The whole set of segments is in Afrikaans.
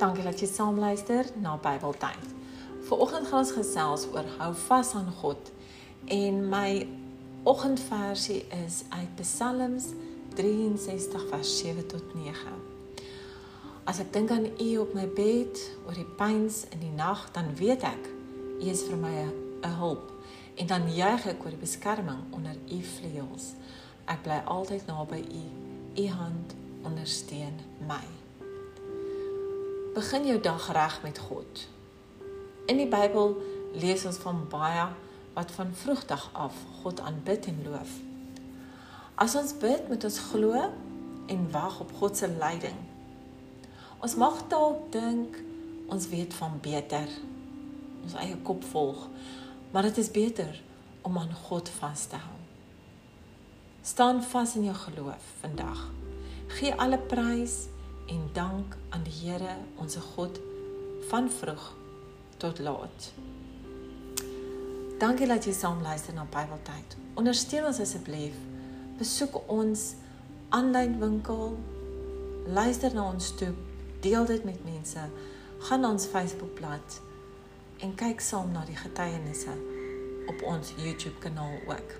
Dankie dat jy saam luister na Bybeltyd. Vanoggend gaan ons gesels oor hou vas aan God en my oggendversie is uit Psalms 63 vers 7 tot 9. As ek dink aan U op my bed oor die pyns in die nag, dan weet ek U is vir my 'n hulp en dan juig ek oor die beskerming onder U vleuels. Ek bly altyd naby U. U hand ondersteun my. Begin jou dag reg met God. In die Bybel lees ons van baie wat van vroegdag af God aanbid en loof. As ons bid, moet ons glo en wag op God se leiding. Ons mag dalk dink ons weet van beter. Ons eie kop volg, maar dit is beter om aan God vas te hou. Staan vas in jou geloof vandag. Gee alle prys en dank aan die Here, ons God van vroeg tot laat. Dankie dat jy saam luister na Bybeltyd. Ondersteun ons asseblief. Besoek ons aanlyn winkel. Luister na ons toe. Deel dit met mense. Gaan na ons Facebookblad en kyk saam na die getuienisse op ons YouTube kanaal ook.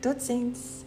Totsiens.